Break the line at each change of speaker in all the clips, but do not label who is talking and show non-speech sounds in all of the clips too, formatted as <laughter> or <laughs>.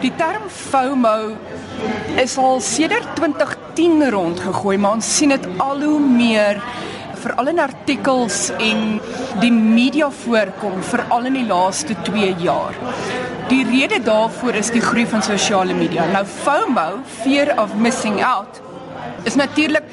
Die term FOMO is al sedert 2010 rondgegooi, maar ons sien dit al hoe meer veral in artikels en die media voorkom veral in die laaste 2 jaar. Die rede daarvoor is die groei van sosiale media. Nou FOMO, fear of missing out, is natuurlik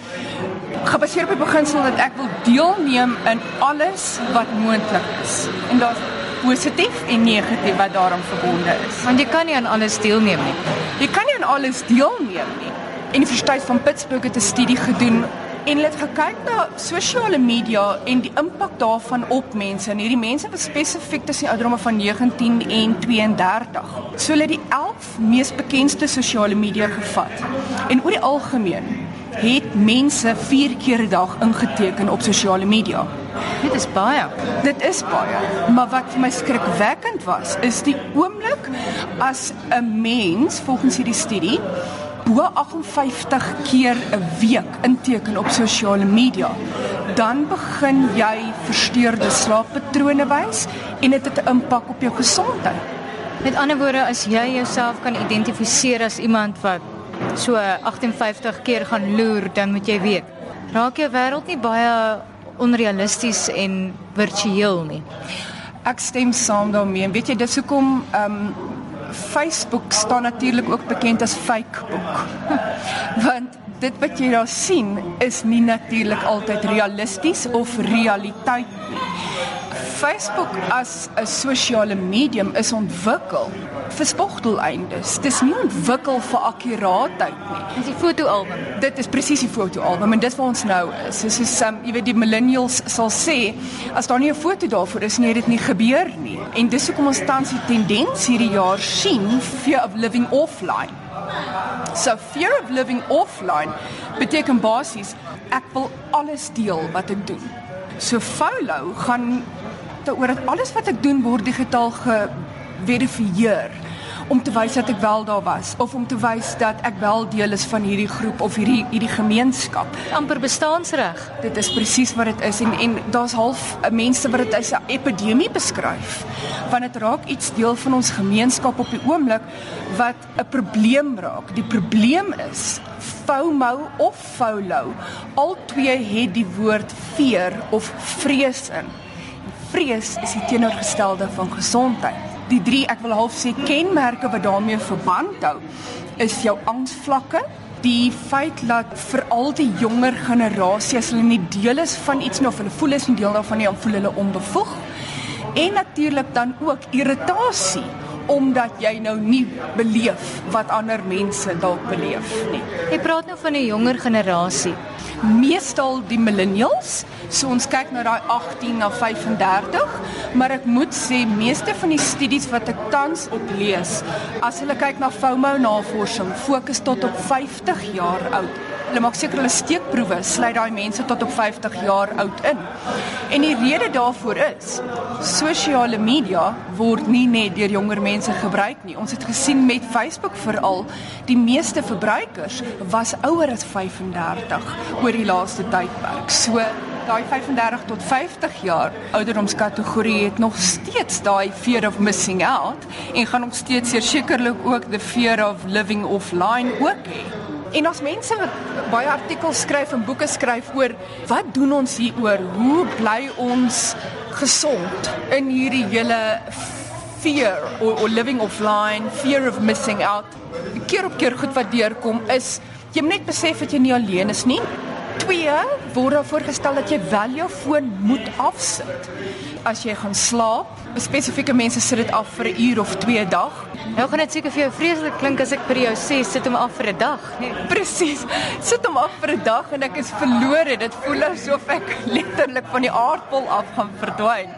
gebaseer op die beginsel dat ek wil deelneem in alles wat moontlik is. En daar's positief en negatief wat daaraan verbonde is.
Want jy kan nie aan alles deelneem nie.
Jy kan nie aan alles deelneem nie. Universiteit van Pittsburgh het 'n studie gedoen en hulle het gekyk na sosiale media en die impak daarvan op mense. En hierdie mense was spesifiek tussen die ouderdomme van 19 en 32. So hulle het die 11 mees bekendste sosiale media gevat. En oor die algemeen het mense 4 keer 'n dag ingeteken op sosiale media.
Dit is baie.
Dit is baie, maar wat vir my skrikwekkend was, is die oomblik as 'n mens volgens hierdie studie bo 58 keer 'n week inteken op sosiale media, dan begin jy versteurde slaappatrone wys en dit het 'n impak op jou gesondheid.
Met ander woorde, as jy jouself kan identifiseer as iemand wat so 58 keer gaan loer, dan moet jy weet, raak jou wêreld nie baie onrealisties en virtueel nie.
Ek stem saam daarmee. Weet jy, dis hoekom ehm um, Facebook staan natuurlik ook bekend as Fakebook. <laughs> Want dit wat jy daar sien is nie natuurlik altyd realisties of realiteit nie. Facebook as 'n sosiale medium is ontwikkel vir spogteleindes. Dis nie ontwikkel vir akkuraatheid nie.
Dis die fotoalbum.
Dit is presies die fotoalbum en dis waar ons nou is. Dis is um, jy weet die millennials sal sê as daar nie 'n foto daarvoor is nie, het dit nie gebeur nie. En dis hoekom ons tans die tendens hierdie jaar sien fear of living offline. So fear of living offline beteken basies ek wil alles deel wat ek doen. So follow gaan daaroor dat alles wat ek doen word digitaal geverifieer om te wys dat ek wel daar was of om te wys dat ek wel deel is van hierdie groep of hierdie hierdie gemeenskap.
amper bestaansreg.
Dit is presies wat dit is en en daar's half mense wat dit as 'n epidemie beskryf. Want dit raak iets deel van ons gemeenskap op die oomblik wat 'n probleem raak. Die probleem is FOMO of FOLO. Al twee het die woord fear of vrees in. Vrees is die teenoorgestelde van gesondheid. Die drie, ek wil half sê kenmerke wat daarmee verband hou, is jou angsvlakke, die feit dat veral die jonger generasie as hulle nie deel is van iets nie of hulle voel is nie deel daarvan nie, dan voel hulle onbevoeg. En natuurlik dan ook irritasie omdat jy nou nie beleef wat ander mense dalk beleef nie.
Jy praat nou van 'n jonger generasie.
Meestal die millennials, so ons kyk na daai 18 na 35, maar ek moet sê meeste van die studies wat ek tans op lees, as hulle kyk na FOMO navorsing, fokus tot op 50 jaar oud. Hulle maak seker hulle steekproewe sluit daai mense tot op 50 jaar oud in. En die rede daarvoor is sosiale media word nie net deur jonger mense gebruik nie. Ons het gesien met Facebook veral, die meeste verbruikers was ouer as 35 oor die laaste tydperk. So daai 35 tot 50 jaar ouderdomskategorie het nog steeds daai fear of missing out en gaan nog steeds sekerlik ook the fear of living offline ook hê. En as mense wat baie artikels skryf en boeke skryf oor wat doen ons hieroor? Hoe bly ons gesond in hierdie hele fear or, or living offline, fear of missing out. Keer op keer goed wat deurkom is jy moet net besef dat jy nie alleen is nie. Twee word daar voorgestel dat jy wel jou foon moet afsit as jy gaan slaap. Spesifieke mense sit dit af vir 'n uur of 2 'n dag.
Nou gaan dit seker vir jou vreeslik klink as ek vir jou sê sit hom af vir 'n dag.
Nee, presies. Sit hom af vir 'n dag en ek is verlore. Dit voel asof ek letterlik van die aardbol af gaan verdwyn.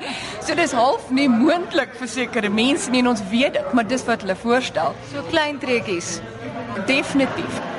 So dis half nie moontlik vir sekere mense nie en ons weet dit, maar dis wat hulle voorstel.
So klein treetjies.
Definitief.